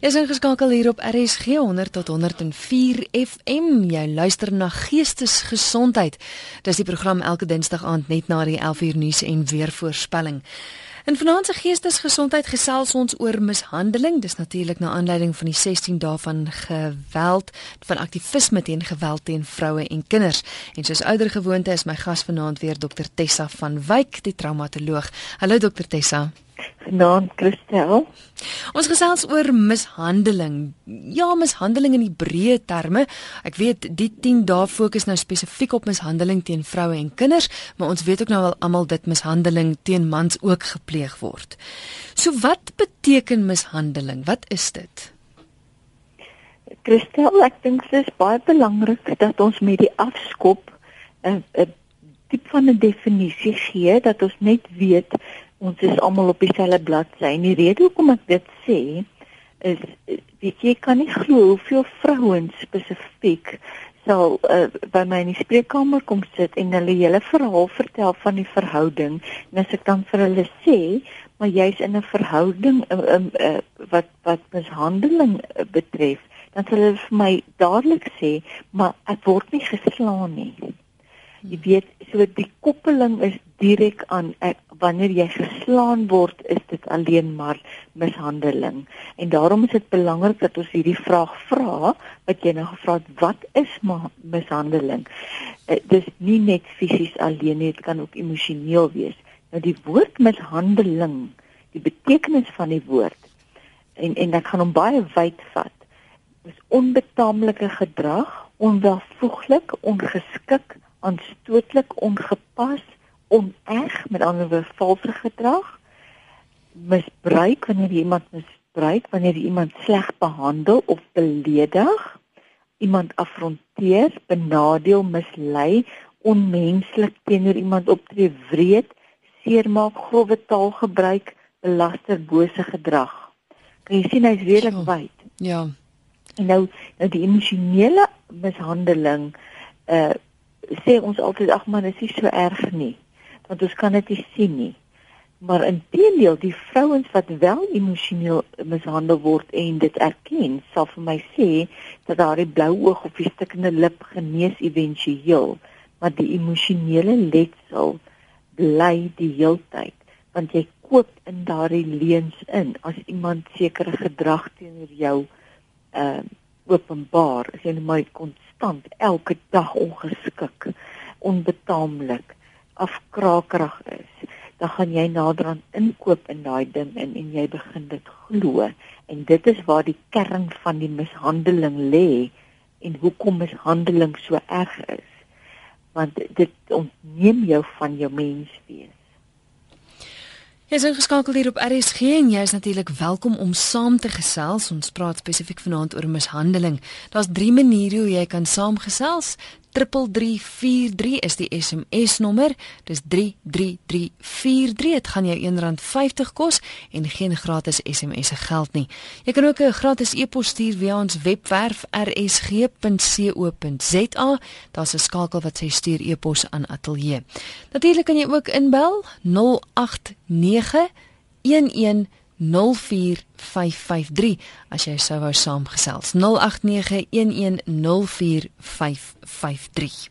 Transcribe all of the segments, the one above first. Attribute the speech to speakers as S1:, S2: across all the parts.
S1: Is ingeskakel hier op RSG 100 tot 104 FM. Jy luister na Geestesgesondheid. Dis die program elke Dinsdag aand net na die 11uur nuus en weer voorspelling. In vanaand se Geestesgesondheid gesels ons oor mishandeling. Dis natuurlik na aanleiding van die 16 dae van geweld, van aktivisme teen geweld teen vroue en kinders. En soos ouer gewoonte is my gas vanaand weer Dr Tessa van Wyk, die traumatoloog. Hallo Dr Tessa.
S2: Vanaand Christel.
S1: Ons gesels oor mishandeling. Ja, mishandeling in die breë terme. Ek weet die 10 dae fokus nou spesifiek op mishandeling teen vroue en kinders, maar ons weet ook nou al almal dit mishandeling teen mans ook gepleeg word. So wat beteken mishandeling? Wat is dit?
S2: Christel, ek dink dit is baie belangrik dat ons met die afskop 'n 'n tipe van 'n definisie gee dat ons net weet ons is almal op dieselfde bladsy. En die rede hoekom ek dit sê is weet jy kan nie glo hoeveel vrouens spesifiek sal uh, by my in die spreekkamer kom sit en hulle hele verhaal vertel van die verhouding. En as ek dan vir hulle sê, maar jy's in 'n verhouding uh, uh, uh, wat wat mishandeling uh, betref, dan sal hulle vir my dadelik sê, maar ek word nie geslaan nie. Jy weet, so die koppeling is direk aan ek, wanneer jy geslaan word, is dit alleen maar mishandeling. En daarom is dit belangrik dat ons hierdie vraag vra wat jy nou gevra het, wat is mishandeling? Uh, dis nie net fisies alleen nie, dit kan ook emosioneel wees. Nou die woord mishandeling, die betekenis van die woord en en ek gaan hom baie wyd vat. Dis onbetaamlike gedrag, onwelvoeglik, ongeskik aanstootlik ongepas oneg met ander woorde valse gedrag misbruik wanneer iemand misbruik wanneer iemand sleg behandel of beledig iemand afronteer benadeel mislei onmenslik teenoor iemand optree wreed seermaak grove taal gebruik belaster bose gedrag. Kan jy sien hy's redelik wyd
S1: ja.
S2: En nou nou die emosionele mishandeling uh sê ons altyd ag man, dit is nie so erg nie. Want ons kan dit nie sien nie. Maar intedeel, die vrouens wat wel emosioneel mishandel word en dit erken, sal vir my sê dat daardie blou oog of die stikkende lip genees éventueel, maar die emosionele letsel bly die heeltyd want jy koop in daardie leuns in as iemand sekere gedrag teenoor jou ehm uh, openbaar, as jy net maar kon konstant elke dag ongeskik, onbetaamlik, afkrakerig is, dan gaan jy naderhand inkoop in daai ding in en jy begin dit glo en dit is waar die kern van die mishandeling lê en hoekom mishandeling so erg is want dit ontneem jou van jou menswees
S1: Jy is ingeskakel hier op RSG en jy is natuurlik welkom om saam te gesels. Ons praat spesifiek vanaand oor mishandeling. Daar's drie maniere hoe jy kan saamgesels. 3343 is die SMS nommer. Dis 33343. Dit gaan jou R1.50 kos en geen gratis SMS se geld nie. Jy kan ook 'n gratis e-pos stuur via ons webwerf rsg.co.za. Daar's 'n skakel wat sê stuur e-pos aan ateljee. Natuurlik kan jy ook inbel 089 11 04553 as jy sou wou saamgesels 0891104553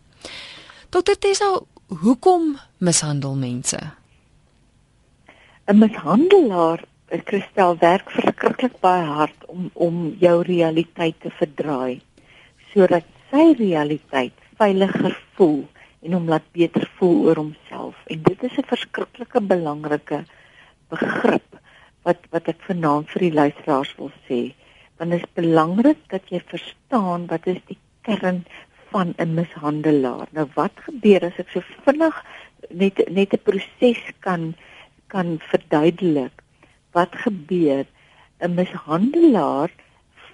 S1: Dokter Tessa hoekom mishandel mense?
S2: 'n mishandelaar Christel werk verskriklik baie hard om om jou realiteit te verdraai sodat sy realiteit veiliger voel en hom laat beter voel oor homself. En dit is 'n verskriklike belangrike begrip wat wat ek vanaand vir die luisteraars wil sê. Want dit is belangrik dat jy verstaan wat is die kern van 'n mishandelaar. Nou wat gebeur as ek so vinnig net net 'n proses kan kan verduidelik? Wat gebeur? 'n Mishandelaar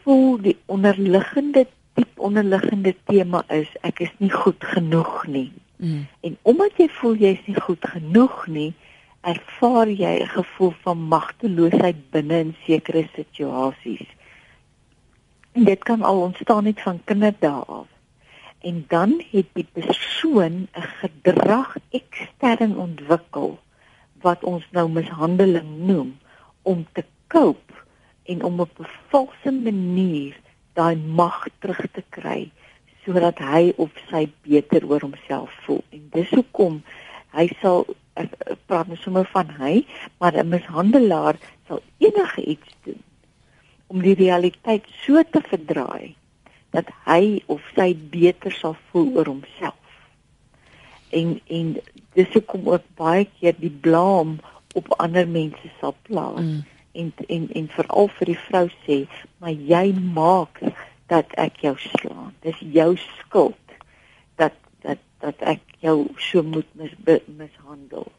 S2: voel die onderliggende diep onderliggende tema is ek is nie goed genoeg nie. Mm. En omdat jy voel jy is nie goed genoeg nie, ervaar jy 'n gevoel van magteloosheid binne in sekere situasies. En dit kan al ontstaan net van kinderdae af. En dan het die persoon 'n gedrag ekstern ontwikkel wat ons nou mishandeling noem om te cope en om op 'n valse manier daai mag terug te kry sodat hy of sy beter oor homself voel. En dis hoekom hy sal praat nou sommer van hy, maar 'n mishandelaar sal enige iets doen om die realiteit so te verdraai dat hy of sy beter sal voel oor homself. En en dis hoekom ook baie keer die blame op ander mense sal plaas. Mm. En en en veral vir die vrou sê, maar jy maak dat ek jou slaan. Dis jou skuld dat ek jou so moet mis, mishandel.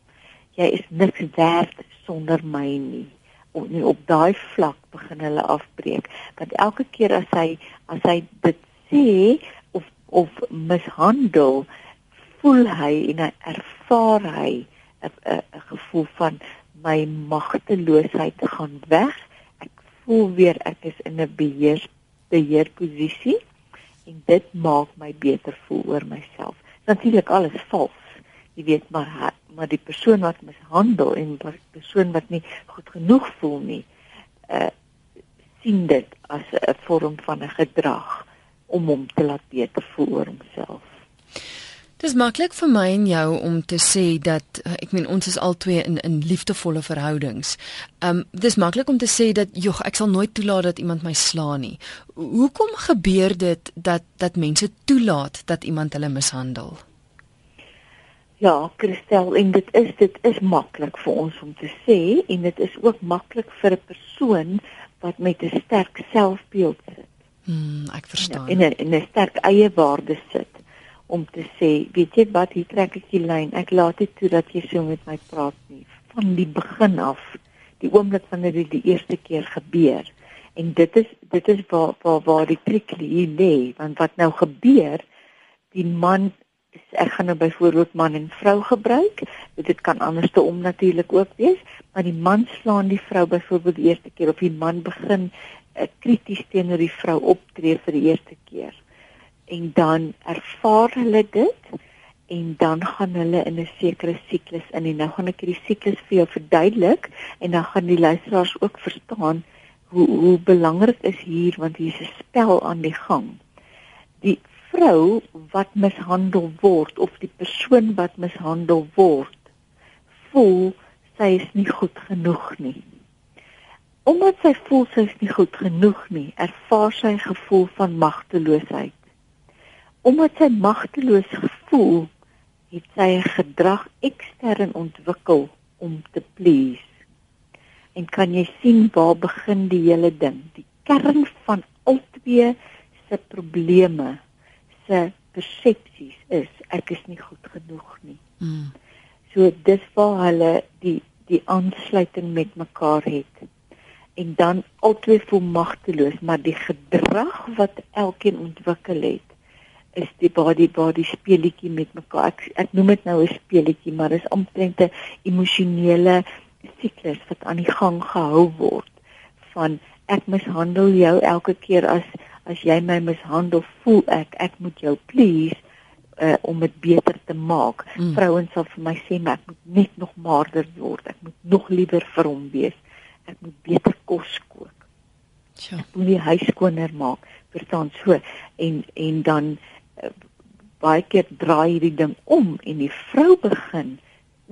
S2: Jy is niks werd sonder my nie. Op nie op daai vlak begin hulle afbreek. Want elke keer as hy as hy dit sê of of mishandel, voel hy en hy ervaar hy 'n gevoel van my magteloosheid gaan weg. Ek voel weer ek is in 'n beheer beheerposisie en dit maak my beter voel oor myself. Natuurlik alles vals. Jy weet maar maar die persoon wat mishandel en die persoon wat nie goed genoeg voel nie, uh sien dit as 'n vorm van 'n gedrag om hom te laat beter voel oor homself.
S1: Dis maklik vir my en jou om te sê dat eh, ek meen ons is albei in in liefdevolle verhoudings. Um dis maklik om te sê dat jog ek sal nooit toelaat dat iemand my slaan nie. Hoekom gebeur dit dat dat mense toelaat dat iemand hulle mishandel?
S2: Ja, Christel, en dit is dit is maklik vir ons om te sê en dit is ook maklik vir 'n persoon wat met 'n sterk selfbeeld sit.
S1: Hmm, ek verstaan.
S2: En 'n 'n sterk eie waarde sit om te sê, weet jy wat, hier trek ek die lyn. Ek laat dit toe dat jy so met my praat nie van die begin af. Die oomblik wanneer dit die eerste keer gebeur. En dit is dit is waar waar waar die trick lê, want wat nou gebeur, die man ek gaan nou byvoorbeeld man en vrou gebruik. Dit kan anders te om natuurlik ook wees, maar die man slaan die vrou byvoorbeeld die eerste keer of die man begin uh, krities teenoor die vrou optree vir die eerste keer en dan ervaar hulle dit en dan gaan hulle in 'n sekere siklus in en nou gaan ek hierdie siklus vir jou verduidelik en dan gaan die luisteraars ook verstaan hoe hoe belangrik is hier want hier is 'n spel aan die gang. Die vrou wat mishandel word of die persoon wat mishandel word voel sy is nie goed genoeg nie. Omdat sy voel sy is nie goed genoeg nie, ervaar sy 'n gevoel van magteloosheid omdat sy magteloos gevoel het sy 'n gedrag ekstern ontwikkel om te please. En kan jy sien waar begin die hele ding? Die kern van albei se probleme, se persepsies is ek is nie goed genoeg nie. Mm. So dis waar hulle die die aansluiting met mekaar het. En dan albei voel magteloos, maar die gedrag wat elkeen ontwikkel het is die body body speletjie met mekaar. Ek ek noem dit nou 'n speletjie, maar dit is omtrent 'n emosionele siklus wat aan die gang gehou word van ek mishandel jou elke keer as as jy my mishandel, voel ek ek moet jou please uh, om dit beter te maak. Mm. Vrouens sal vir my sê maar ek moet net nog maarder word. Ek moet nog liewer vir hom wees. Ek moet beter kos kook. Ja. Ek moet die huis skoner maak. Verstaan so en en dan baie keer draai hierdie ding om en die vrou begin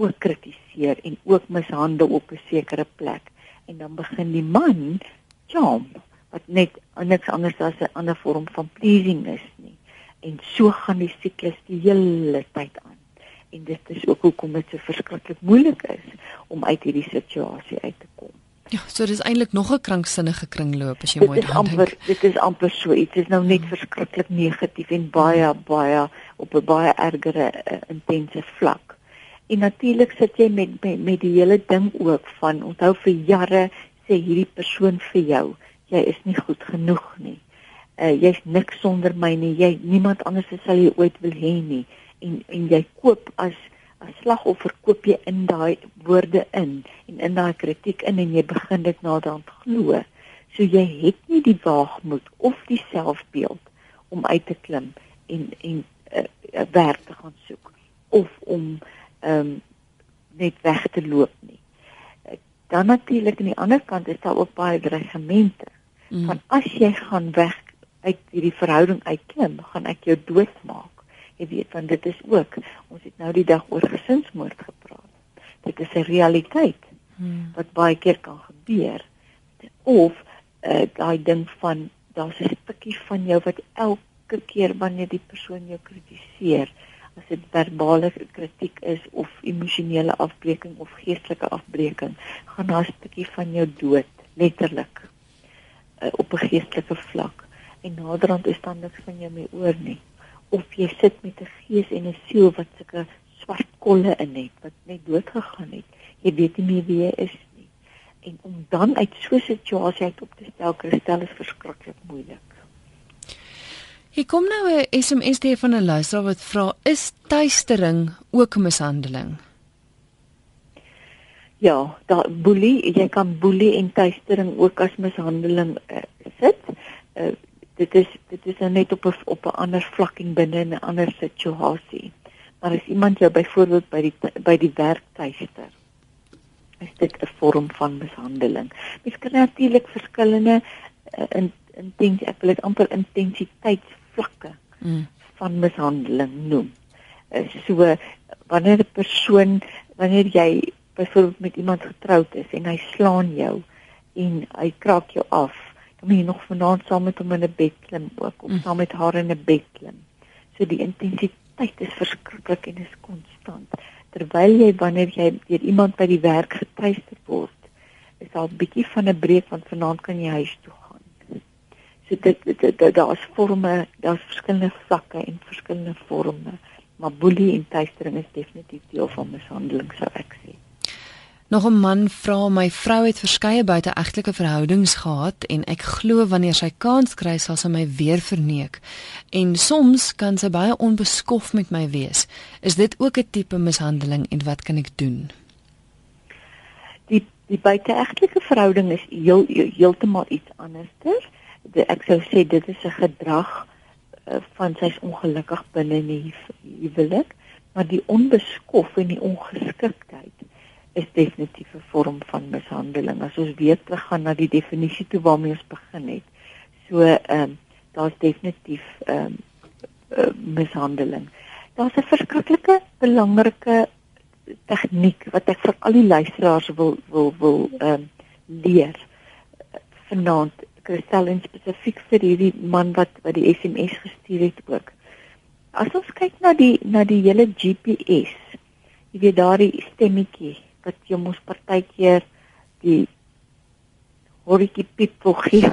S2: ook kritiseer en ook mishandel op 'n sekere plek. En dan begin die man charm wat net niks anders as 'n ander vorm van pleasing is nie. En so gaan die siklus die hele tyd aan. En dit is ook hoekom dit so verskriklik moeilik is om uit hierdie situasie uit te kom
S1: Ja, so dis eintlik nog 'n kranksinnige kringloop as jy mooi
S2: daaraan dink. Amper, dit is amper so iets. Dit is nou net hmm. verskriklik negatief en baie baie op 'n baie ergere uh, intense vlak. En natuurlik sit jy met, met met die hele ding ook van onthou vir jare sê hierdie persoon vir jou, jy is nie goed genoeg nie. Uh jy's niks sonder my nie. Jy niemand anders sal jy ooit wil hê nie. En en jy koop as as slagoffer koop jy in daai woorde in en in daai kritiek in en jy begin dit naderhand glo. So jy het nie die waagmoed of die selfbeeld om uit te klim en en 'n uh, uh, werk te gaan soek of om ehm um, net weg te loop nie. dan natuurlik aan die ander kant is daar ook baie dreigemente. Mm. Van as jy gaan weg uit hierdie verhouding uitklim, gaan ek jou doodmaak. Jy weet want dit is ook ons het nou die dag oor gesinsmoord gepraat. Dit is 'n realiteit mm. wat baie keer kan gebeur. Of uh, daai ding van daar's 'n stukkie van jou wat elke keer wanneer die persoon jou kritiseer, as dit verbale kritiek is of emosionele afbreking of geestelike afbreking, gaan daar 'n stukkie van jou dood, letterlik uh, op 'n geestelike vlak. En naderhand is dan niks van jou meer oor nie. Of jy sit met 'n gees en 'n siel wat sulke swart kolle in het wat net dood gegaan het. Jy weet nie meer wie jy is nie. En om dan uit so 'n situasie uit op te stel, kristal is verskriklik moeilik.
S1: Hier kom nou 'n SMS hier van 'n luisteraar wat vra: "Is tuistering ook mishandeling?"
S2: Ja, da boelie, jy kan boelie en tuistering ook as mishandeling uh, sit. Uh, dit is dit is nou net op 'n op 'n ander vlak en binne 'n ander situasie. Maar as iemand jou byvoorbeeld by die by die werk tuister, is dit 'n vorm van mishandeling. Mens kan natuurlik verskillende uh, in intens ek wil dit amper intensiteit vlakke mm. van mishandeling noem. Uh, so wanneer 'n persoon wanneer jy byvoorbeeld met iemand getroud is en hy slaan jou en hy kraak jou af, dan moet jy nog vanaand saam met hom in 'n bed klim ook of mm. saam met haar in 'n bed klim. So die intensiteit is verskriklik en is konstant. Terwyl jy wanneer jy deur iemand by die werk geteister word, is daar 'n bietjie van 'n breek want vanaand kan jy huis toe So dit dit, dit daar's forme, daar's verskillende vlakke en verskillende forme, maar boelie en tuistering is definitief deel van mishandeling sou ek sê.
S1: Nog 'n man vra my vrou het verskeie buiteegtelike verhoudings gehad en ek glo wanneer sy kans kry sal sy my weer verneek. En soms kan sy baie onbeskof met my wees. Is dit ook 'n tipe mishandeling en wat kan ek doen?
S2: Die die buiteegtelike verhouding is heel heeltemal iets anderster de, ek sou sê dit is 'n gedrag uh, van sy's ongelukkig binne in die huwelik, maar die onbeskof en die ongeskiktheid is definitief 'n vorm van mishandeling. As ons weer teruggaan na die definisie toe waarmee ons begin het. So ehm um, daar's definitief ehm um, uh, mishandeling. Daar's 'n verskriklike belangrike tegniek wat ek vir al die luisteraars wil wil wil ehm um, leer vanaand Kristal en spesifiek vir hierdie man wat wat die SMS gestuur het ook. As ons kyk na die na die hele GPS, jy weet daardie stemmetjie wat jy mos partykeer die horitjie piep wil gee,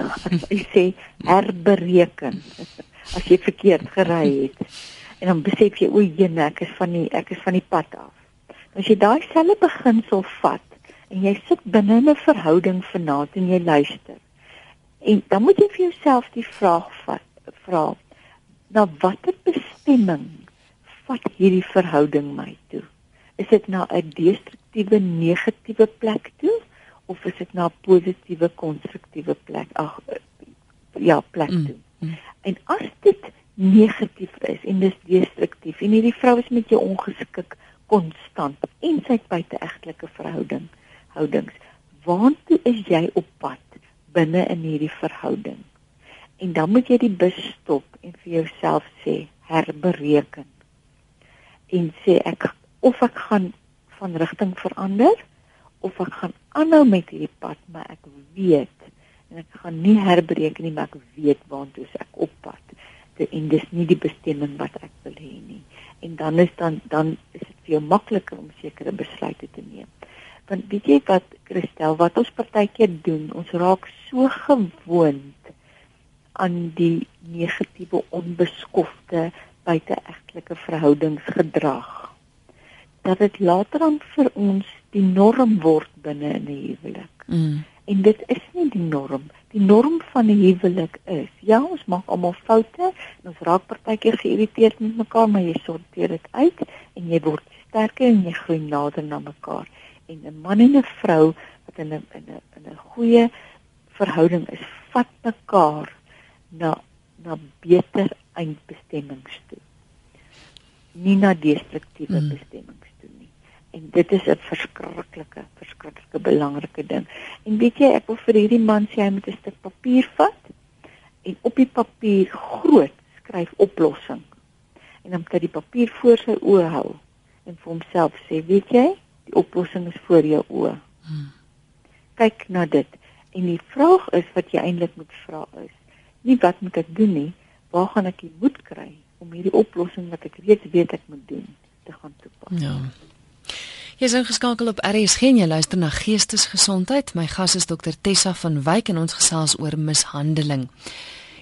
S2: hy sê herbereken as jy verkeerd gery het. En dan besef jy o, jene, ek is van die ek is van die pad af. As jy daai selfe beginsel vat en jy sit binne 'n verhouding vanaand en jy luister En dan moet jy vir jouself die vraag vra: na watter bestemming vat hierdie verhouding my toe? Is dit na 'n destruktiewe negatiewe plek toe of is dit na 'n positiewe konstruktiewe plek? Ag ja, plek mm, toe. Mm, mm. En as dit negatief is en dis destruktief en hierdie vrou is met jou ongeskik konstant en sy het buite egtelike verhouding houdings, waartoe is jy op pad? binne in hierdie verhouding. En dan moet jy die bus stop en vir jouself sê herbereken. En sê ek of ek gaan van rigting verander of ek gaan aanhou met hierdie pad, maar ek weet en ek gaan nie herbereken nie, maar ek weet waartoe ek op pad. En dis nie die bestemming wat ek wil hê nie. En dan is dan dan is dit vir jou makliker om sekere besluite te neem want weet jy wat Christel wat ons partykeer doen ons raak so gewoond aan die negatiewe onbeskofte buiteegtelike verhoudingsgedrag dat dit later dan vir ons die norm word binne in 'n huwelik. Mm. En dit is nie die norm. Die norm van 'n huwelik is ja, ons maak almal foute en ons raak partykeer geïrriteerd met mekaar, maar jy sorteer dit uit en jy word sterker en jy groei nader na mekaar en 'n man en 'n vrou wat in 'n in 'n in 'n goeie verhouding is, vat mekaar na na beter eindbestemmings toe. Nie na destruktiewe mm. bestemmings. En dit is 'n verskriklike, verskriklike belangrike ding. En weet jy, ek wil vir hierdie man sê hy moet 'n stuk papier vat en op die papier groot skryf oplossing. En dan moet hy die papier voor sy oë hou en vir homself sê, weet jy, die oplossing is voor jou oë. Hmm. Kyk na dit. En die vraag is wat jy eintlik moet vra is, nie wat moet ek doen nie, waar gaan ek die moed kry om hierdie oplossing wat ek reeds weet ek moet doen te gaan toepas.
S1: Ja. Jy is ingeskakel op RSG en jy luister na Geestesgesondheid. My gas is dokter Tessa van Wyk en ons gesels oor mishandeling.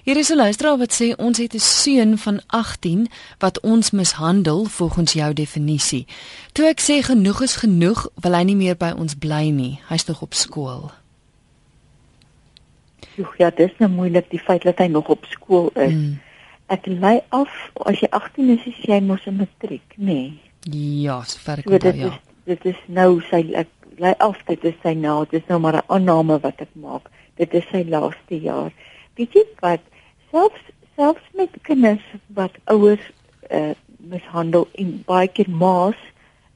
S1: Hier is 'n luisteraar wat sê ons het 'n seun van 18 wat ons mishandel volgens jou definisie. Toe ek sê genoeg is genoeg, wil hy nie meer by ons bly nie. Hy's nog op skool.
S2: Ja, dit is nou moeilik die feit dat hy nog op skool is. Hmm. Ek lei af as jy 18 is, is jy mos 'n matriek, nê?
S1: Nee. Ja, sover ek so, dit ja.
S2: Is, dit is nou sy ek lei af dit is sy nou, dit is nou maar 'n aanname wat ek maak. Dit is sy laaste jaar. Weet jy wat? Selfs selfs met kinders wat ouers uh, mishandel en baie keer maas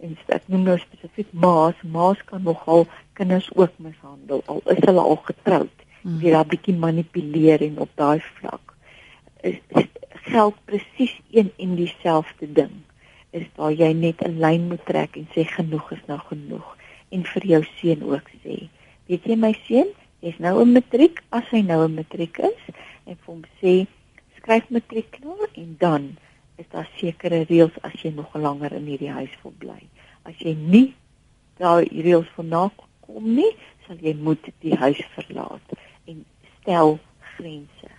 S2: en ek noem nou spesifiek maas, maas kan nogal kinders ook mishandel al is hulle al getroud mm. weer 'n bietjie manipuleer en op daai vlak is, is geld presies een en dieselfde ding is waar jy net 'n lyn moet trek en sê genoeg is nou genoeg. En vir jou seun ook sê weet jy my seun jy's nou 'n matriek. As hy nou 'n matriek is en vir hom sê skryf matriek klaar en dan is daar sekere reëls as jy nog langer in hierdie huis wil bly. As jy nie daai reëls vernakom nie sal jy moet die huis verlaat en stel grense.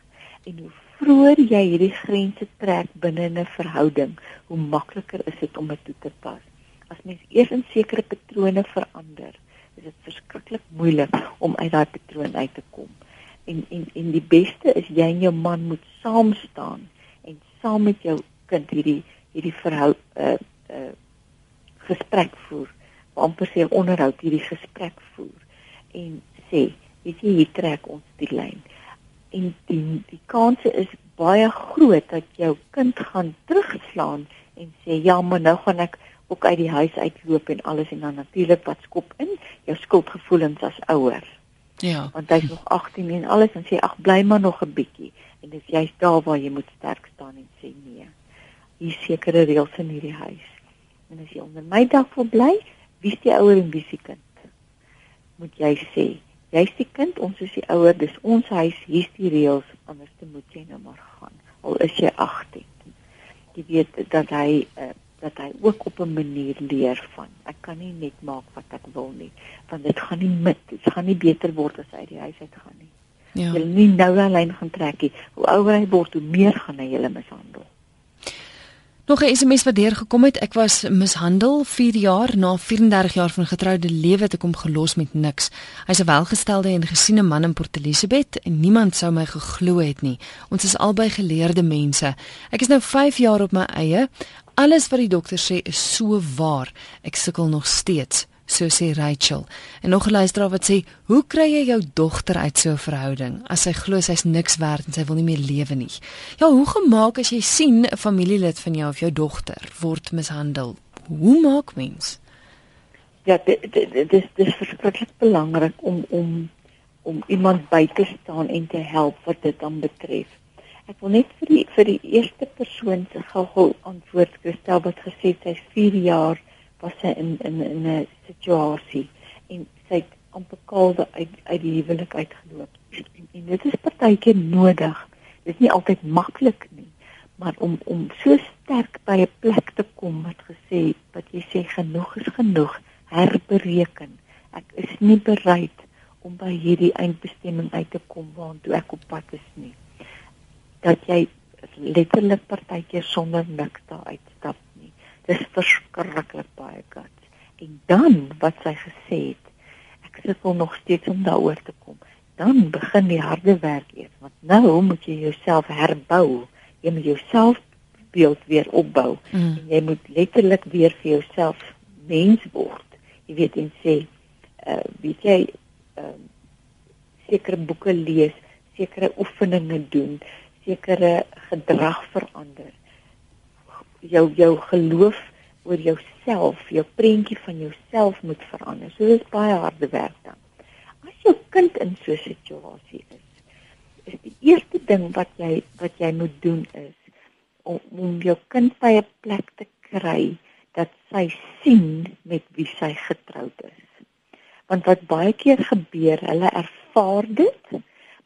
S2: En hoe vroeër jy hierdie grense trek binne 'n verhouding, hoe makliker is dit om dit toe te pas. As mens eers in sekere patrone verander, is dit verskriklik moeilik om uit daai patroon uit te kom. En en en die beste is jy en jou man moet saam staan en saam met jou kind hierdie hierdie verhoud 'n uh, uh, gesprek voer, amper sê onderhoud hierdie gesprek voer en sê weet jy hier trek ons die lyn en die die kans is baie groot dat jou kind gaan terugslaan en sê ja maar nou gaan ek ook uit die huis uitloop en alles en dan natuurlik wat skop in jou skuldgevoelens as ouer
S1: ja.
S2: Want hy's nog 18 en alles en sê ag bly maar nog 'n bietjie en dis jy's daar waar jy moet sterk staan en sê nee hier sekere reëls in hierdie huis. En as jy onder my dak wil bly wie's die ouer en wie's die kind? Moet jy sê jy's die kind, ons is die ouer, dis ons huis, hier's die reëls, anders moet jy nou maar gaan. Al is jy 18. Jy weet dat hy uh, dat hy ook op 'n manier leer van ek kan nie net maak wat ek wil nie, want dit gaan nie met, dit gaan nie beter word as hy die huis uit gaan nie. Ja. Jy nie nou alleen gaan trek nie. Hoe ouer hy word, hoe meer gaan hy julle mishandel.
S1: Nog 'n SMS wat deurgekom het. Ek was mishandel 4 jaar na 34 jaar van getroude lewe het ek hom gelos met niks. Hy's 'n welgestelde en gesiene man in Port Elizabeth en niemand sou my geglo het nie. Ons is albei geleerde mense. Ek is nou 5 jaar op my eie. Alles wat die dokter sê is so waar. Ek sukkel nog steeds so sê Rachel. En nog 'n luisteraar wat sê, "Hoe kry jy jou dogter uit so 'n verhouding as sy glo sy's niks werd en sy wil nie meer lewe nie?" Ja, hoe gemaak as jy sien 'n familielid van jou of jou dogter word mishandel? Hoe maak mens?
S2: Ja, dit dit is dis verskriklik belangrik om om om iemand by te staan en te help wat dit dan betref. Ek wil net vir die vir die eerste persoon se gou-gou antwoord stel wat gesê sy's 4 jaar was sy in in in 'n situasie en sy het amper kalde uit uit die huwelik uitgeloop. En, en dit is partykeer nodig. Dit is nie altyd maklik nie, maar om om so sterk by 'n plek te kom wat gesê wat jy sê genoeg is genoeg, herbereken. Ek is nie bereid om by hierdie eindbestemming uit te kom waartoe ek op pad is nie. Dat jy letterlik partykeer sonder niks daar uitstap dis verskriklik baie guts. En dan wat sy gesê het, ek sukkel nog steeds om daaroor te kom. Dan begin die harde werk eers, want nou moet jy jouself herbou. Jy moet jouself beeld weer opbou mm. en jy moet letterlik weer vir jouself mens word. Jy weet en sê, uh weet jy, ehm uh, sekere boeke lees, sekere oefeninge doen, sekere gedrag verander jou jou geloof oor jouself, jou prentjie van jouself moet verander. So dis baie harde werk dan. As jou kind in so 'n situasie is, is die eerste ding wat jy wat jy moet doen is om, om jou kind by 'n plek te kry dat sy sien met wie sy getroud is. Want wat baie keer gebeur, hulle ervaar dit,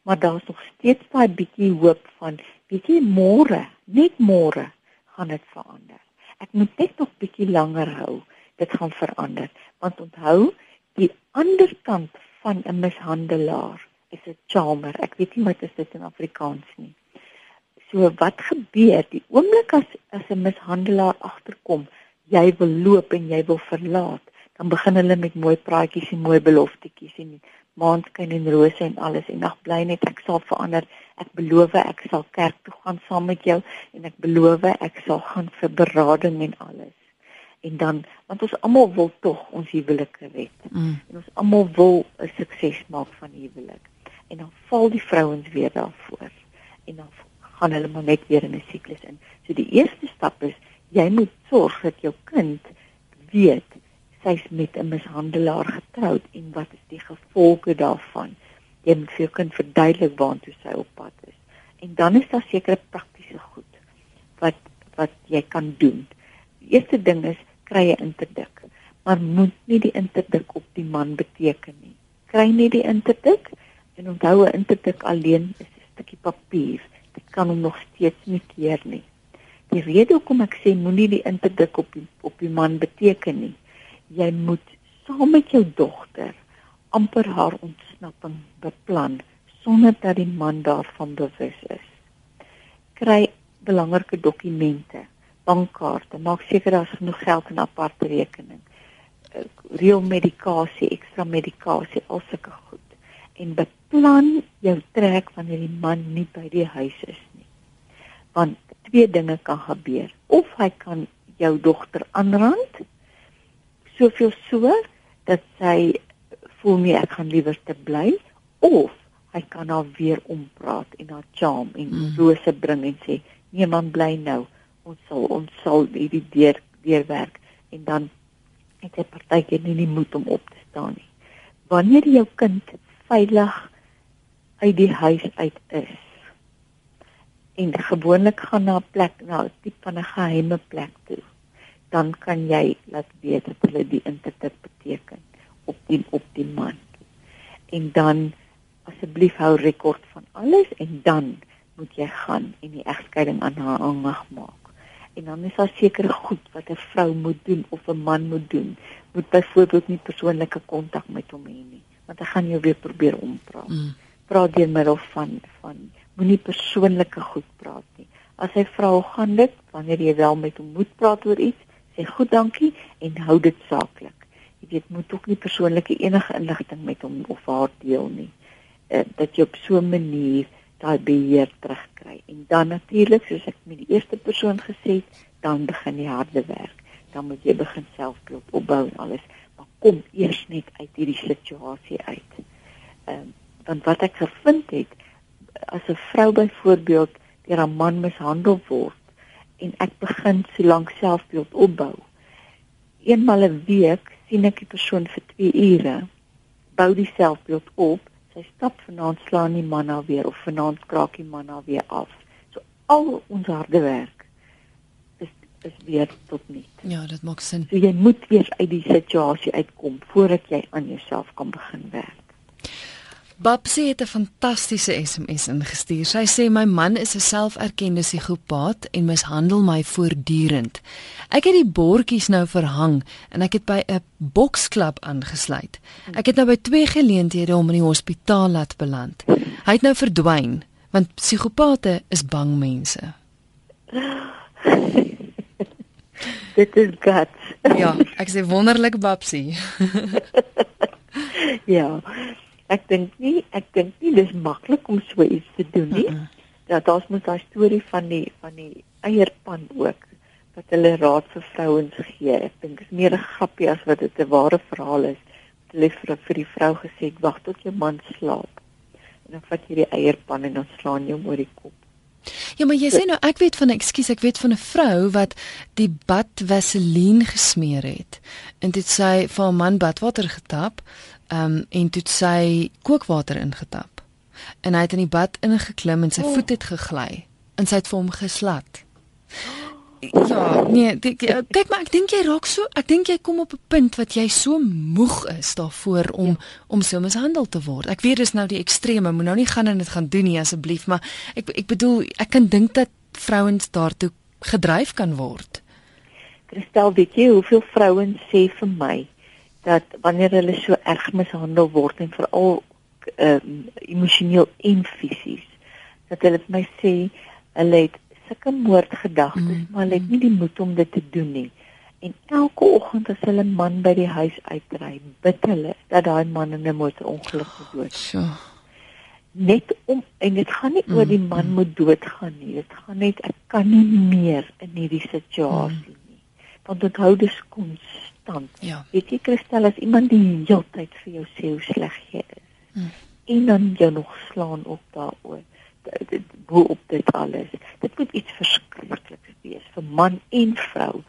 S2: maar daar's nog steeds daai bietjie hoop van, weet jy, môre, net môre gaan dit verander. Ek moet net nog bietjie langer hou. Dit gaan verander. Want onthou, die ander kant van 'n mishandelaar is 'n charmer. Ek weet nie wat dit in Afrikaans nie. So wat gebeur die oomblik as as 'n mishandelaar agterkom, jy wil loop en jy wil verlaat, dan begin hulle met mooi praatjies en mooi beloftetjies en maanskyn en rose en alles en nag bly net ek sal verander. Ek beloof ek sal kerk toe gaan saam met jou en ek beloof ek sal gaan vir berading en alles. En dan want ons almal wil tog ons huwelike red. Mm. En ons almal wil 'n sukses maak van huwelik. En dan val die vrouens weer daarvoor. En dan gaan hulle maar net weer in 'n siklus in. So die eerste stap is jy moet sorg dat jou kind weet sy's met 'n mishandelaar getroud en wat is die gevolge daarvan? Jy moet vir jou kind verduidelik waantoe sy op pad is. En dan is daar sekere praktiese goed wat wat jy kan doen. Die eerste ding is kry 'n interdik, maar moet nie die interdik op die man beteken nie. Kry nie die interdik en onthou 'n interdik alleen is 'n stukkie papier. Dit kan hom nog steeds nie keer nie. Die rede hoekom ek sê moenie die interdik op die, op die man beteken nie jy moet saam met jou dogter amper haar ontsnapping beplan sonder dat die man daarvan bewus is. Kry belangrike dokumente, bankkaarte, maak seker daar's genoeg geld in 'n aparte rekening. Eh, reël medikasie, ekstra medikasie, al sulke goed. En beplan jou trek wanneer die man nie by die huis is nie. Want twee dinge kan gebeur. Of hy kan jou dogter aanrand soveel so dat sy voel nie ek gaan liewer te bly of hy kan haar weer ompraat en haar charm en mm. rose bring en sê nee man bly nou. Ons sal ons sal hierdie deur deurwerk. En dan het hy partykeer nie die moed om op te staan nie. Wanneer jou kind veilig uit die huis uit is en gewoonlik gaan na 'n plek na 'n tipe van 'n geheime plek toe dan kan jy laat weet dat hulle die interdikt beteken op die op die man. En dan asseblief hou rekord van alles en dan moet jy gaan en die egskeiding aan haar aanmag maak. En dan is daar sekere goed wat 'n vrou moet doen of 'n man moet doen. Moet byvoorbeeld nie persoonlike kontak met hom hê nie, want hy gaan jou weer probeer ompraat. Mm. Praat deur middel van van moenie persoonlike goed praat nie. As hy vra hoe gaan dit, wanneer jy wel met hom moet praat oor iets, sê goed dankie en hou dit saaklik. Jy weet moet ook nie persoonlike enige inligting met hom of haar deel nie. Uh, dat jy op so 'n manier daai beheer terugkry. En dan natuurlik, soos ek met die eerste persoon gesê het, dan begin die harde werk. Dan moet jy begin selfbeeld opbou en alles, maar kom eers net uit hierdie situasie uit. Ehm uh, want wat ek gevind het as 'n vrou byvoorbeeld deur 'n man mishandel word en ek begin so lank selfbeeld opbou. Eenmal 'n week sien ek die persoon vir 2 ure, bou die selfbeeld op. Sy stap vanaand slaan die man al weer of vanaand kraak die man al weer af. So al ons harde werk is is weer tot niks.
S1: Ja, dit maak sin.
S2: So jy moet eers uit die situasie uitkom voordat jy aan jouself kan begin werk.
S1: Babsie het 'n fantastiese SMS ingestuur. Sy sê my man is 'n selferkende psigopaat en mishandel my voortdurend. Ek het die bordjies nou verhang en ek het by 'n boksklub aangesluit. Ek het nou by twee geleenthede om in die hospitaal laat beland. Hy het nou verdwyn want psigopate is bang mense.
S2: Dit is guts.
S1: ja, ek sê wonderlik Babsie.
S2: ja ek dink nie ek dink nie dis maklik om so iets te doen nie. Uh -uh. Ja, daar's moet daai storie van die van die eierpan ook wat hulle raad vir vrouens gee. Ek dink is meer 'n grappie as wat dit 'n ware verhaal is. Hulle vir vir die vrou gesê, "Wag tot jou man slaap." En dan vat jy die eierpan en dan slaan jy hom oor die kop.
S1: Ja, maar jy sê nou ek weet van ekskuus, ek weet van 'n vrou wat die bad vaseline gesmeer het. En dit sê vir 'n man badwater getap, um, en dit sê kookwater ingetap. En hy het in die bad ingeklim en sy oh. voet het gegly en sy het vir hom geslat. Ja, nee, kyk, kyk maar ek dink jy raak so, ek dink jy kom op 'n punt wat jy so moeg is daarvoor om ja. om so mishandel te word. Ek weet dis nou die extreme, moet nou nie gaan en dit gaan doen nie asseblief, maar ek ek bedoel ek kan dink dat vrouens daartoe gedryf kan word.
S2: Kristel, weet jy hoeveel vrouens sê vir my dat wanneer hulle so erg mishandel word en veral uh, emosioneel en fisies, dat hulle vir my sê hulle het sulke moordgedagtes, mm. maar hulle het nie die moed om dit te doen nie. En elke oggend as hulle man by die huis uitry, bid hulle dat daai man in 'n motorongeluk dood.
S1: So.
S2: Net om en dit gaan nie mm. oor die man mm. moet doodgaan nie. Dit gaan net ek kan nie meer in hierdie situasie mm. nie. Want dit hou dus konstant.
S1: Ja.
S2: Weet jy Christel as iemand die hele tyd vir jou sê hoe sleg jy is. Mm. En dan jy nog slaan op daaroor bo op dit alles. Dit moet iets verskrikliks wees vir man en vrou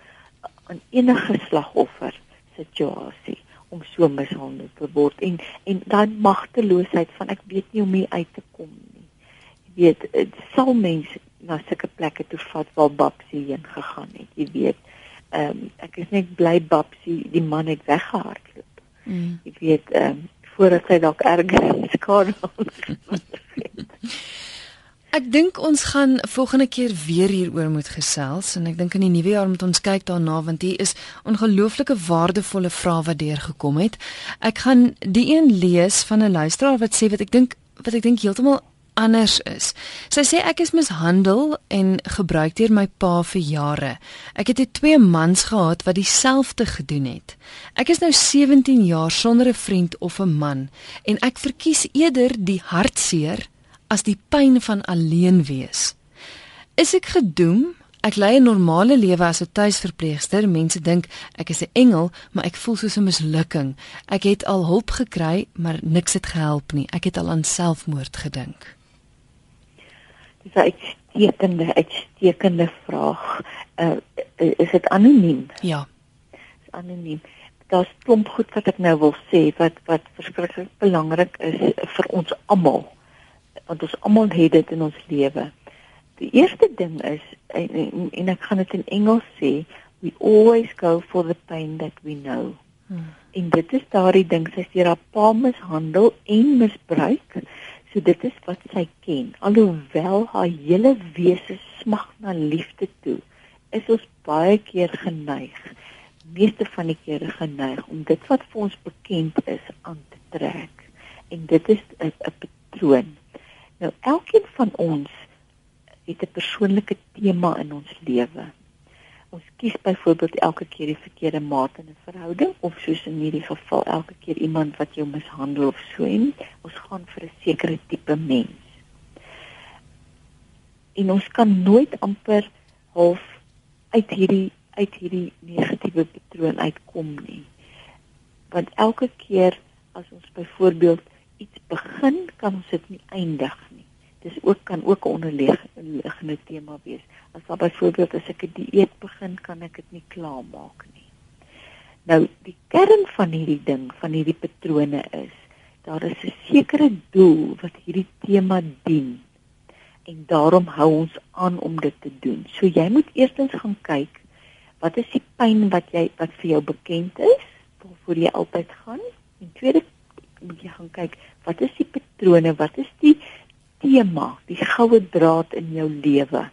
S2: aan enige slagoffer situasie om so mishandel te word en en dan magteloosheid van ek weet nie hoe om hier uit te kom nie. Jy weet, dit sal mense na sulke plekke toe vat waar Babsie heen gegaan het, jy weet. Ehm um, ek is net bly Babsie die man het weggehardloop. Mm. Jy weet, ehm um, voordat hy dalk erger skade
S1: Ek dink ons gaan volgende keer weer hieroor moet gesels en ek dink in die nuwe jaar moet ons kyk daarna want hier is ongelooflike waardevolle vrae wat deurgekom het. Ek gaan die een lees van 'n luisteraar wat sê wat ek dink wat ek dink heeltemal anders is. Sy sê ek is mishandel en gebruik deur my pa vir jare. Ek het twee mans gehad wat dieselfde gedoen het. Ek is nou 17 jaar sonder 'n vriend of 'n man en ek verkies eerder die hartseer as die pyn van alleen wees. Is ek gedoem? Ek lei 'n normale lewe as 'n tuisverpleegster. Mense dink ek is 'n engel, maar ek voel soos 'n mislukking. Ek het al hulp gekry, maar niks het gehelp nie. Ek het al aan selfmoord gedink.
S2: Dis 'n uitstekende, uitstekende vraag. Uh, is dit anoniem?
S1: Ja.
S2: Dis anoniem. Daar's klomp goed wat ek nou wil sê wat wat verskriklik belangrik is vir ons almal want ons almal het dit in ons lewe. Die eerste ding is en, en, en ek gaan dit in Engels sê, we always go for the pain that we know. Hmm. En dit is daardie ding sy sê haar pa mishandel en misbruik. So dit is wat sy ken. Alhoewel haar hele wese smag na liefde toe, is ons baie keer geneig, meeste van die kere geneig om dit wat vir ons bekend is aan te trek. En dit is 'n patroon. Nou elkeen van ons het 'n persoonlike tema in ons lewe. Ons kies byvoorbeeld elke keer die verkeerde maat in 'n verhouding of soos in hierdie geval elke keer iemand wat jou mishandel of so en ons gaan vir 'n sekere tipe mens. En ons kan nooit amper half uit hierdie uit hierdie negatiewe patroon uitkom nie. Want elke keer as ons byvoorbeeld iets begin, kan ons dit nie eindig nie. Dis ook kan ook 'n onderliggende tema wees. As daar byvoorbeeld as ek 'n dieet begin, kan ek dit nie klaarmaak nie. Nou, die kern van hierdie ding, van hierdie patrone is, daar is 'n sekere doel wat hierdie tema dien. En daarom hou ons aan om dit te doen. So jy moet eerstens gaan kyk wat is die pyn wat jy wat vir jou bekend is, waarvoor jy altyd gaan? En tweede moet jy gaan kyk wat is die patrone, wat is die tema, die goue draad in jou lewe.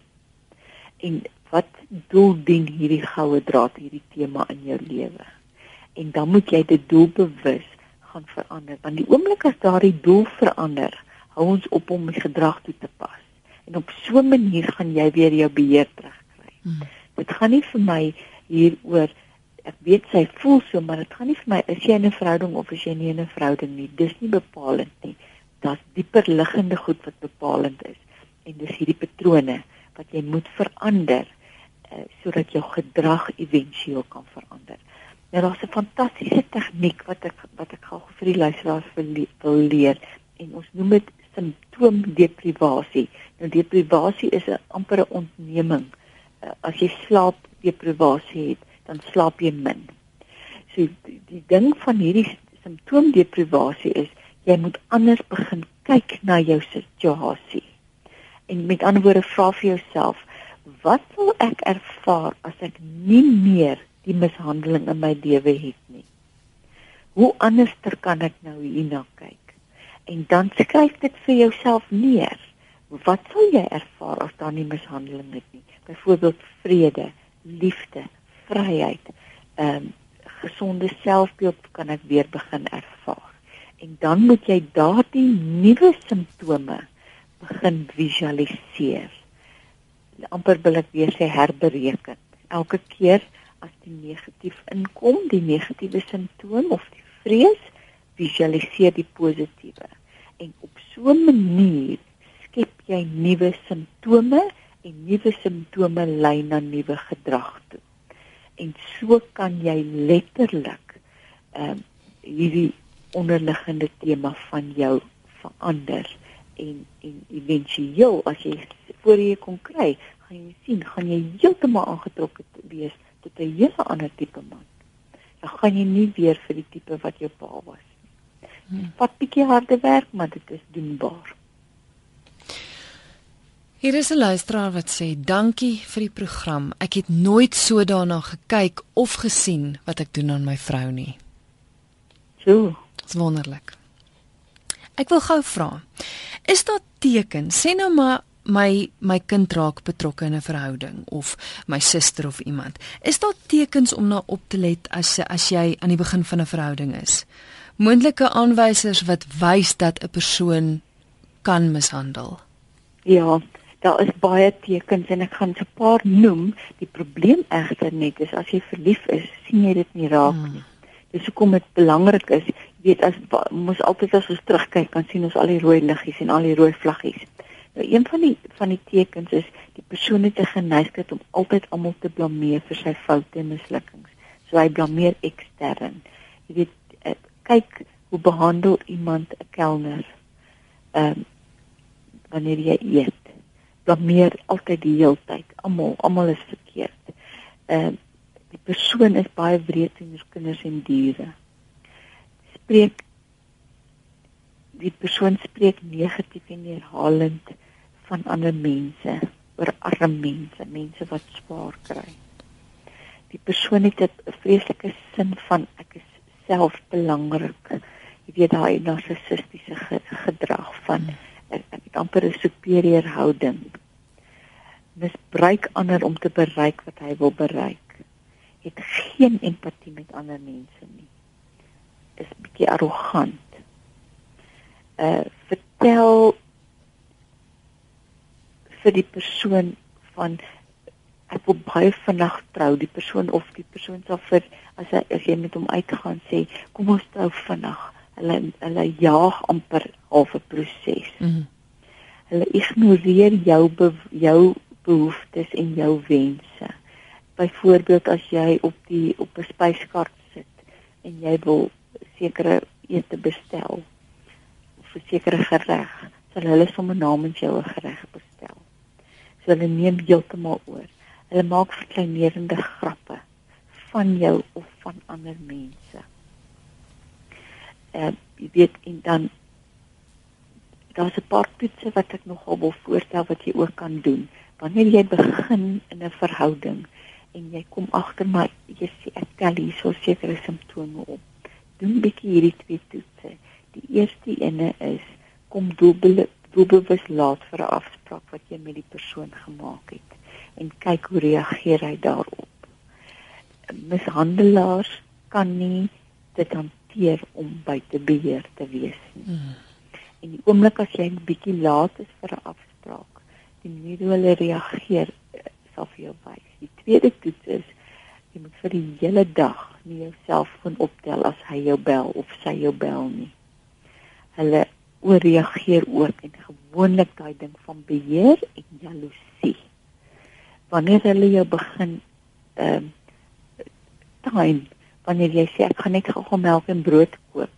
S2: En wat doel dien hierdie goue draad, hierdie tema in jou lewe? En dan moet jy dit doelbewus gaan verander. Want die oomblik as daardie doel verander, hou ons op om die gedrag toe te pas. En op so 'n manier gaan jy weer jou beheer terugkry. Hmm. Dit gaan nie vir my hieroor ek weet sy voel so, maar dit gaan nie vir my is jy in 'n verhouding of is jy nie in 'n verhouding nie. Dis nie bepalend nie. Daar's dieper liggende goed wat bepalend is. En dis hierdie patrone wat jy moet verander uh, sodat jou gedrag éventueel kan verander. Nou daar's 'n fantastiese tegniek wat ek wat ek gou vir die luisteraars wil, wil leer en ons noem dit simptoomdeprivasie. Nou deprivasie is 'n ampere ontneming. Uh, as jy slaap deprivasie het, dan slaap jy min. So die, die ding van hierdie simptoomdeprivasie is jy moet anders begin kyk na jou situasie. En met ander woorde vra vir jouself, wat sal ek ervaar as ek nie meer die mishandeling in my lewe het nie? Hoe anderster kan ek nou hierna kyk? en dan skryf dit vir jouself neer. Wat sal jy ervaar as daar nie mishandeling is nie? Byvoorbeeld vrede, liefde, vryheid, ehm um, gesonde selfbeeld kan ek weer begin ervaar. En dan moet jy daardie nuwe simptome begin visualiseer. amper wil ek weer sê herbereken. Elke keer as die negatief inkom, die negatiewe simptoom of die vrees, visualiseer die positiewe en op so 'n manier skep jy nuwe simptome en nuwe simptome lei na nuwe gedrag toe. En so kan jy letterlik ehm uh, hierdie onderliggende tema van jou verander en en éventueel as jy voor jy kon kry, gaan jy sien, gaan jy heeltemal aangetrokke wees tot 'n hele ander tipe man. Dan gaan jy nie weer vir die tipe wat jou pa was Hmm. Wat bietjie harde werk, maar dit is doenbaar.
S1: Hier is 'n luisteraar wat sê: "Dankie vir die program. Ek het nooit so daarna gekyk of gesien wat ek doen aan my vrou nie."
S2: So,
S1: dit's wonderlik. Ek wil gou vra. Is daar tekens? Sê nou maar my my kind raak betrokke in 'n verhouding of my suster of iemand. Is daar tekens om na op te let as as jy aan die begin van 'n verhouding is? moontlike aanwysers wat wys dat 'n persoon kan mishandel?
S2: Ja, daar is baie tekens en ek gaan 'n paar noem. Die probleem egter net is as jy verlief is, sien jy dit nie raak hmm. nie. Dis hoekom dit belangrik is, weet as mos altyd as ons terugkyk, kan sien ons al die rooi liggies en al die rooi vlaggies. Nou een van die van die tekens is die persoon het 'n geneigtheid om altyd almal te blameer vir sy foute en mislukkings. So hy blameer ekstern. Jy weet kyk hoe behandel iemand 'n kelner. Ehm um, wanneer jy eet, blameer altyd die hele tyd. Almal, almal is verkeerd. Ehm uh, die persoon is baie wreed teenoor kinders en diere. Spreek die persoon spreek negatief en herhalend van ander mense, oor arme mense, mense wat swaar kry. Die persoon het 'n vreeslike sin van ek is self belangrik. Jy weet daai narcissistiese gedrag van ek, ek het amper 'n superieur houding. Misbruik ander om te bereik wat hy wil bereik. Het geen empatie met ander mense nie. Is bietjie arrogant. Uh vertel vir die persoon van ek wil baie vinnig trou die persoon of die persoon sal vir as hy as jy met hom uitgaan sê kom ons trou vinnig hulle hulle jaag amper half 'n proses mm -hmm. hulle ignoreer jou be, jou behoeftes en jou wense byvoorbeeld as jy op die op 'n spyskaart sit en jy wil sekere ete bestel of 'n sekere gereg sal hulle sommer namens jou 'n gereg bestel so hulle neem heeltemal oor hulle maak verkleinerende grappe van jou of van ander mense. Ehm uh, jy weet en dan daar's 'n paar toetse wat ek nogal wil voorstel wat jy ook kan doen. Wanneer jy begin in 'n verhouding en jy kom agter maar jy sê ek tel hierso sekere simptome op. Doen bietjie hierdie twee toetse. Die eerste ene is kom doelbewus doelbewus laat vir 'n afspraak wat jy met die persoon gemaak het en kyk hoe reageer hy daarop mishandelaars kan nie dit hanteer om buite beheer te wees nie. Mm. En die oomblik as jy 'n bietjie laat is vir 'n afspraak, die manier hoe hulle reageer eh, sal vir jou wys. Die tweede toets is jy moet vir die hele dag nie jouself kon optel as hy jou bel of sy jou bel nie. Hulle ooreageer ook en gewoonlik daai ding van beheer en jaloesie. Wanneer hulle jou begin ehm uh, time wanneer jy sê ek gaan net gou melk en brood koop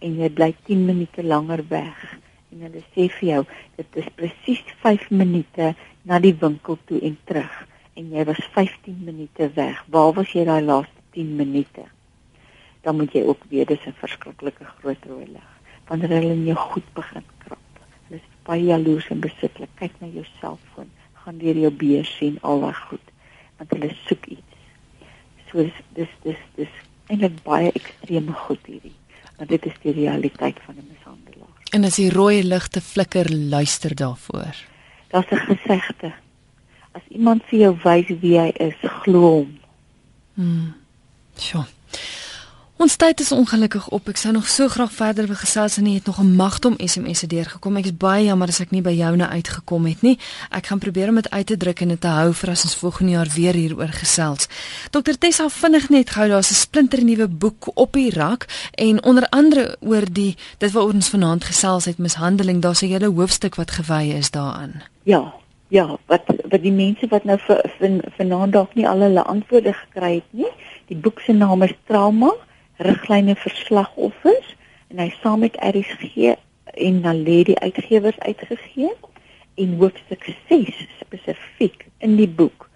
S2: en jy bly 10 minute langer weg en hulle sê vir jou dit is presies 5 minute na die winkel toe en terug en jy was 15 minute weg. Waar was jy daai laaste 10 minute? Dan moet jy ook weet dis 'n verskriklike groot rooi lig. Wanneer hulle in jou goed begin krap. Hulle is baie jaloers en besitlik. Kyk na jou selfoon, gaan deur jou beer sien al wat goed want hulle soek iets. So dis dis dis dis eintlik baie ekstreme goed hierdie. Want dit is die realiteit van 'n mishandelaar.
S1: En as die rooi ligte flikker, luister daarvoor.
S2: Daar's 'n gesegde As iemand vir jou wys wie hy is, glo hom.
S1: Hmm. Sjoe. Ons tyd is ongelukkig op. Ek sou nog so graag verder wil gesels en nie het nog 'n magte om SMS'e deurgekom. Ek is baie jammer as ek nie by joune uitgekom het nie. Ek gaan probeer om dit uit te druk en dit te hou vir as ons volgende jaar weer hieroor gesels. Dr Tessa vinnig net gou, daar's 'n splinter nuwe boek op die rak en onder andere oor die dit wat ons vanaand gesels het mishandeling. Daar's 'n hele hoofstuk wat gewy is daaraan.
S2: Ja, ja, wat wat die mense wat nou vanaand dalk nie al hulle antwoorde gekry het nie. Die boek se naam is Trauma: Riglyne vir slagoffers. En hy saam met RSG en Naledi uitgewers uitgegee. En hoofstuk 6 spesifiek in die boek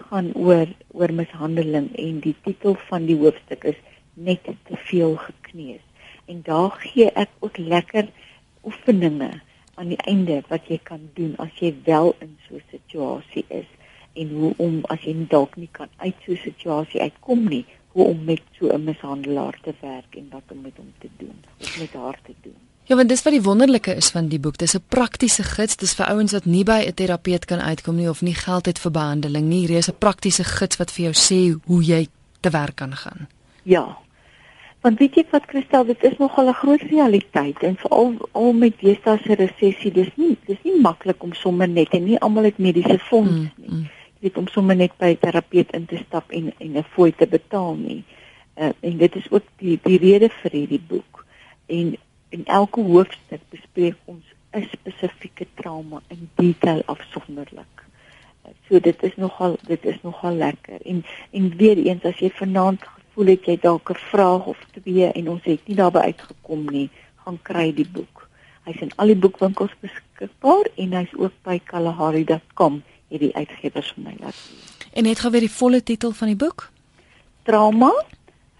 S2: gaan oor oor mishandeling. En die titel van die hoofstuk is net te veel gekneus. En daar gee ek ook lekker oefeninge aan die einde wat jy kan doen as jy wel in so 'n situasie is en hoe om as jy dalk nie kan uit so 'n situasie uitkom nie, hoe om met so 'n mishandelaar te werk en wat om met hom te doen of met haar te doen.
S1: Ja, want dis wat die wonderlike is van die boek. Dis 'n praktiese gids. Dis vir ouens wat nie by 'n terapeut kan uitkom nie of nie geld het vir behandeling nie. Hier is 'n praktiese gids wat vir jou sê hoe jy te werk kan gaan.
S2: Ja, Want weet jy wat Christel, dit is nogal 'n groot realiteit en veral al met deesdae se resessie, dis nie dis nie maklik om sommer net en nie almal het mediese fonds mm, nie. Mm. Jy weet om sommer net by 'n terapeut in te stap en en 'n fooi te betaal nie. Uh, en dit is ook die die rede vir hierdie boek. En in elke hoofstuk bespreek ons 'n spesifieke trauma in detail afsonderlik. Uh, so dit is nogal dit is nogal lekker. En en weer eens as jy vanaand voel het jy dalk 'n vraag of twee en ons het nie daarby uitgekom nie, gaan kry die boek. Hy's in al die boekwinkels beskikbaar en hy's ook by kalahari.com hierdie uitgewers vir my laat.
S1: En het gou weer die volle titel van die boek?
S2: Trauma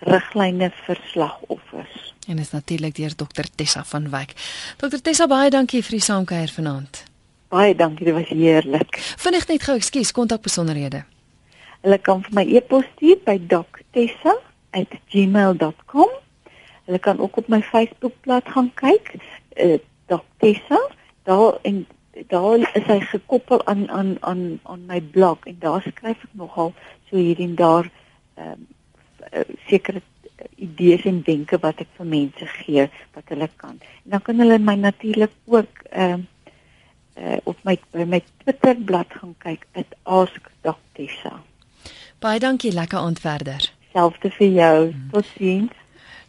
S2: riglyne vir slagoffers.
S1: En is natuurlik deur Dr Tessa van Wyk. Dr Tessa baie dankie vir die saamkuier vanaand.
S2: Baie dankie, dit was heerlik.
S1: Vinnig net gou, ekskuus, kontak besonderhede.
S2: Hulle kan vir my e-pos stuur by doctessa@gmail.com. Hulle kan ook op my Facebookblad gaan kyk, uh, doctessa. Daar en daar is hy gekoppel aan aan aan aan my blog en daar skryf ek nogal so hier en daar ehm um, sekere idees en wenke wat ek vir mense gee wat hulle kan. En dan kan hulle my natuurlik ook ehm uh, uh, op my by my Twitter bladsy gaan kyk @askdoctessa.
S1: Baie dankie, lekker aand verder.
S2: Selfde vir jou. Totsiens.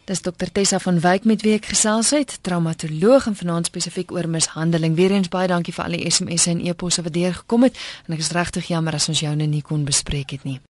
S1: Dis dokter Tessa van Wyk met wie ek gesels het, traumatoloog en vanaand spesifiek oor mishandeling. Weereens baie dankie vir al die SMS'e en e-posse wat deurgekom het en ek is regtig jammer as ons joune nie kon bespreek het nie.